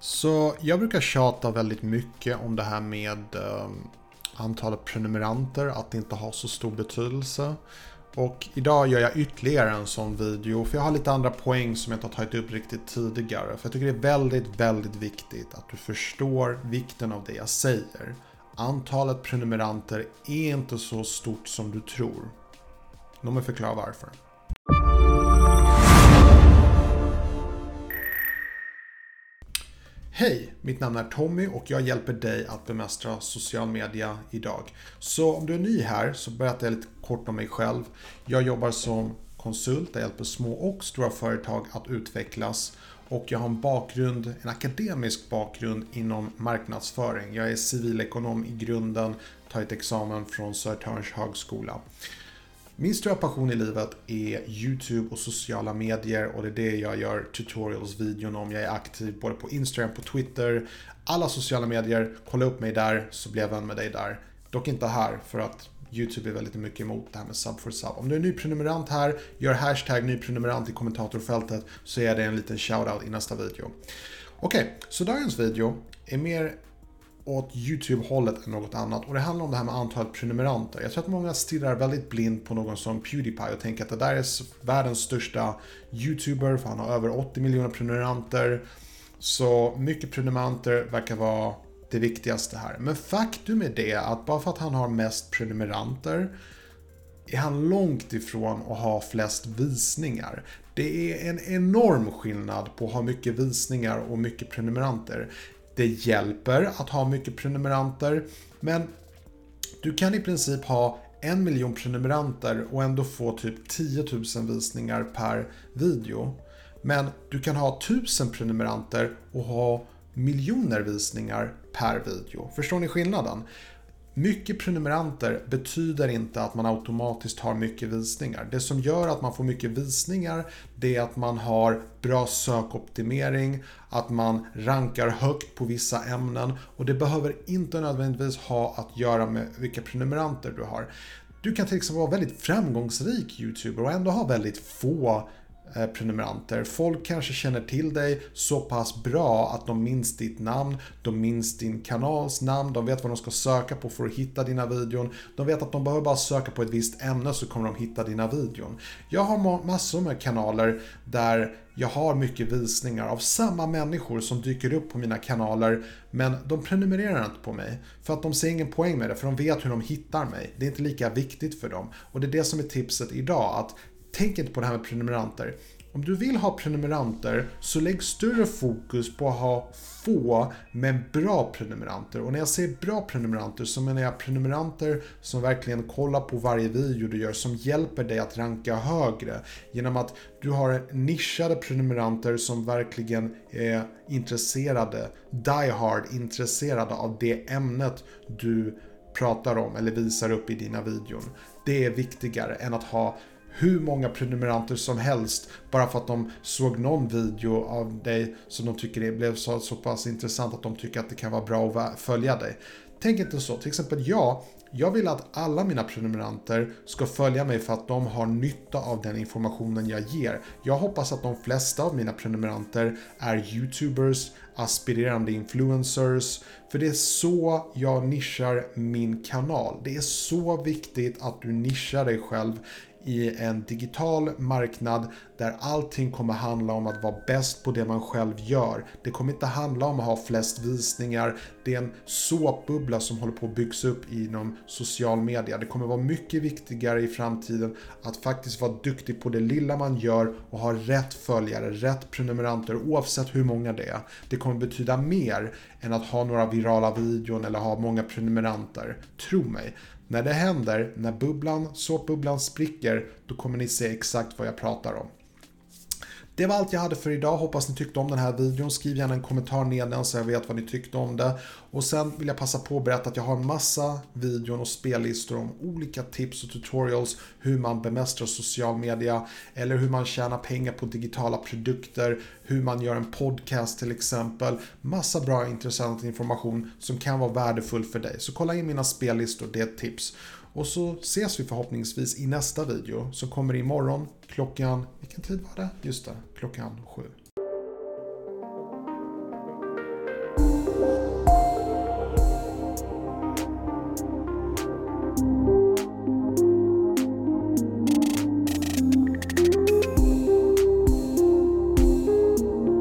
Så jag brukar tjata väldigt mycket om det här med ehm, antalet prenumeranter, att det inte har så stor betydelse. Och idag gör jag ytterligare en sån video för jag har lite andra poäng som jag inte har tagit upp riktigt tidigare. För jag tycker det är väldigt, väldigt viktigt att du förstår vikten av det jag säger. Antalet prenumeranter är inte så stort som du tror. Låt mig förklara varför. Hej! Mitt namn är Tommy och jag hjälper dig att bemästra social media idag. Så om du är ny här så berättar jag lite kort om mig själv. Jag jobbar som konsult, jag hjälper små och stora företag att utvecklas. Och jag har en bakgrund, en akademisk bakgrund inom marknadsföring. Jag är civilekonom i grunden, tar ett examen från Södertörns högskola. Min stora passion i livet är YouTube och sociala medier och det är det jag gör tutorials-videon om. Jag är aktiv både på Instagram, på Twitter, alla sociala medier. Kolla upp mig där så blir jag vän med dig där. Dock inte här för att YouTube är väldigt mycket emot det här med sub for sub. Om du är ny prenumerant här, gör hashtag nyprenumerant i kommentatorfältet så är det en liten shoutout i nästa video. Okej, okay, så dagens video är mer åt YouTube-hållet än något annat. Och det handlar om det här med antalet prenumeranter. Jag tror att många stirrar väldigt blind på någon som Pewdiepie och tänker att det där är världens största YouTuber för han har över 80 miljoner prenumeranter. Så mycket prenumeranter verkar vara det viktigaste här. Men faktum är det att bara för att han har mest prenumeranter är han långt ifrån att ha flest visningar. Det är en enorm skillnad på att ha mycket visningar och mycket prenumeranter. Det hjälper att ha mycket prenumeranter, men du kan i princip ha en miljon prenumeranter och ändå få typ 10 000 visningar per video. Men du kan ha 1000 prenumeranter och ha miljoner visningar per video. Förstår ni skillnaden? Mycket prenumeranter betyder inte att man automatiskt har mycket visningar. Det som gör att man får mycket visningar det är att man har bra sökoptimering, att man rankar högt på vissa ämnen och det behöver inte nödvändigtvis ha att göra med vilka prenumeranter du har. Du kan till exempel vara väldigt framgångsrik YouTuber och ändå ha väldigt få Eh, prenumeranter. Folk kanske känner till dig så pass bra att de minns ditt namn, de minns din kanals namn, de vet vad de ska söka på för att hitta dina videon. De vet att de behöver bara söka på ett visst ämne så kommer de hitta dina videon. Jag har massor med kanaler där jag har mycket visningar av samma människor som dyker upp på mina kanaler men de prenumererar inte på mig för att de ser ingen poäng med det för de vet hur de hittar mig. Det är inte lika viktigt för dem och det är det som är tipset idag att tänk inte på det här med prenumeranter. Om du vill ha prenumeranter så lägg större fokus på att ha få men bra prenumeranter. Och när jag säger bra prenumeranter så menar jag prenumeranter som verkligen kollar på varje video du gör som hjälper dig att ranka högre. Genom att du har nischade prenumeranter som verkligen är intresserade, die hard intresserade av det ämnet du pratar om eller visar upp i dina videon. Det är viktigare än att ha hur många prenumeranter som helst bara för att de såg någon video av dig som de tycker det blev så, så pass intressant att de tycker att det kan vara bra att följa dig. Tänk inte så. Till exempel jag, jag vill att alla mina prenumeranter ska följa mig för att de har nytta av den informationen jag ger. Jag hoppas att de flesta av mina prenumeranter är YouTubers, aspirerande influencers, för det är så jag nischar min kanal. Det är så viktigt att du nischar dig själv i en digital marknad där allting kommer handla om att vara bäst på det man själv gör. Det kommer inte handla om att ha flest visningar. Det är en såpbubbla som håller på att byggas upp inom social media. Det kommer vara mycket viktigare i framtiden att faktiskt vara duktig på det lilla man gör och ha rätt följare, rätt prenumeranter oavsett hur många det är. Det kommer betyda mer än att ha några virala videon eller ha många prenumeranter. Tro mig. När det händer, när bubblan, såpbubblan spricker, då kommer ni se exakt vad jag pratar om. Det var allt jag hade för idag. Hoppas ni tyckte om den här videon. Skriv gärna en kommentar nedan så jag vet vad ni tyckte om det. Och sen vill jag passa på att berätta att jag har en massa videon och spellistor om olika tips och tutorials hur man bemästrar social media eller hur man tjänar pengar på digitala produkter, hur man gör en podcast till exempel. Massa bra intressant information som kan vara värdefull för dig. Så kolla in mina spellistor, det är ett tips. Och så ses vi förhoppningsvis i nästa video som kommer imorgon klockan, vilken tid var det? Just det, klockan sju.